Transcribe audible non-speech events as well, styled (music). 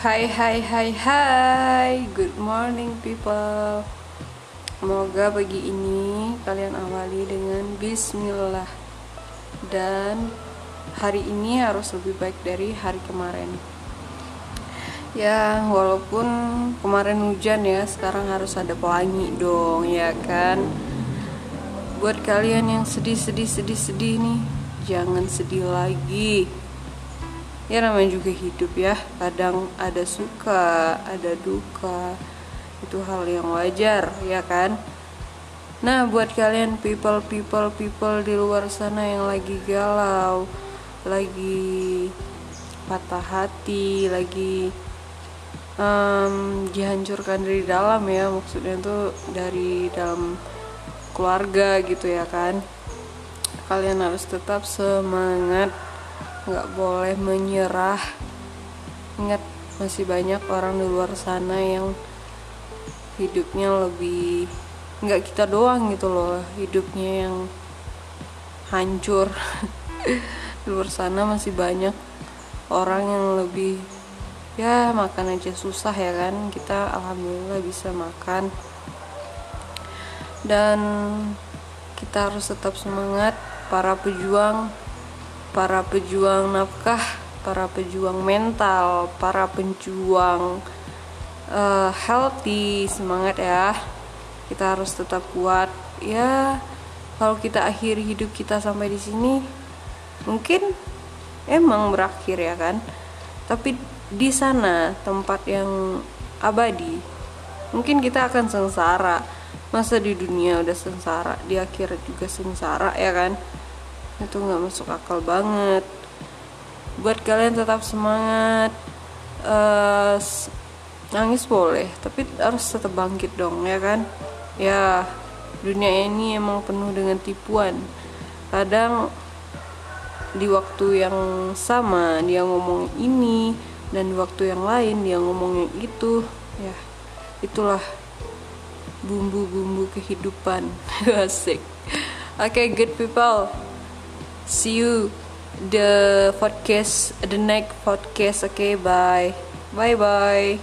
Hai hai hai hai. Good morning people. Semoga pagi ini kalian awali dengan Bismillah. Dan hari ini harus lebih baik dari hari kemarin. Ya walaupun kemarin hujan ya Sekarang harus ada pelangi dong ya kan? Buat kalian yang sedih-sedih-sedih-sedih nih Jangan sedih lagi ya namanya juga hidup ya. Kadang ada suka ada duka. Itu hal yang wajar ya kan? Nah buat kalian people people people di luar sana yang lagi galau lagi patah hati lagi um, dihancurkan dari dalam ya. Maksudnya tuh dari dalam keluarga gitu ya kan. Kalian harus tetap semangat nggak boleh menyerah. Ingat masih banyak orang di luar sana yang hidupnya lebih nggak kita doang gitu loh hidupnya yang hancur. (laughs) Di luar sana masih banyak orang yang lebih ya makan aja susah ya kan. Kita alhamdulillah bisa makan. Dan kita harus tetap semangat para pejuang para pejuang nafkah, para pejuang mental, para pejuang uh, healthy, semangat ya. Kita harus tetap kuat. Ya, kalau kita akhiri hidup kita sampai di sini, mungkin emang berakhir ya kan. Tapi di sana tempat yang abadi, mungkin kita akan sengsara. Masa di dunia udah sengsara, di akhirat juga sengsara ya kan itu nggak masuk akal banget. Buat kalian tetap semangat uh, nangis boleh tapi harus tetap bangkit dong ya kan? Ya dunia ini emang penuh dengan tipuan. Kadang di waktu yang sama dia ngomong ini dan di waktu yang lain dia ngomong yang itu ya itulah bumbu-bumbu kehidupan. (laughs) Asik. Oke okay, good people see you the podcast the next podcast okay bye. Bye bye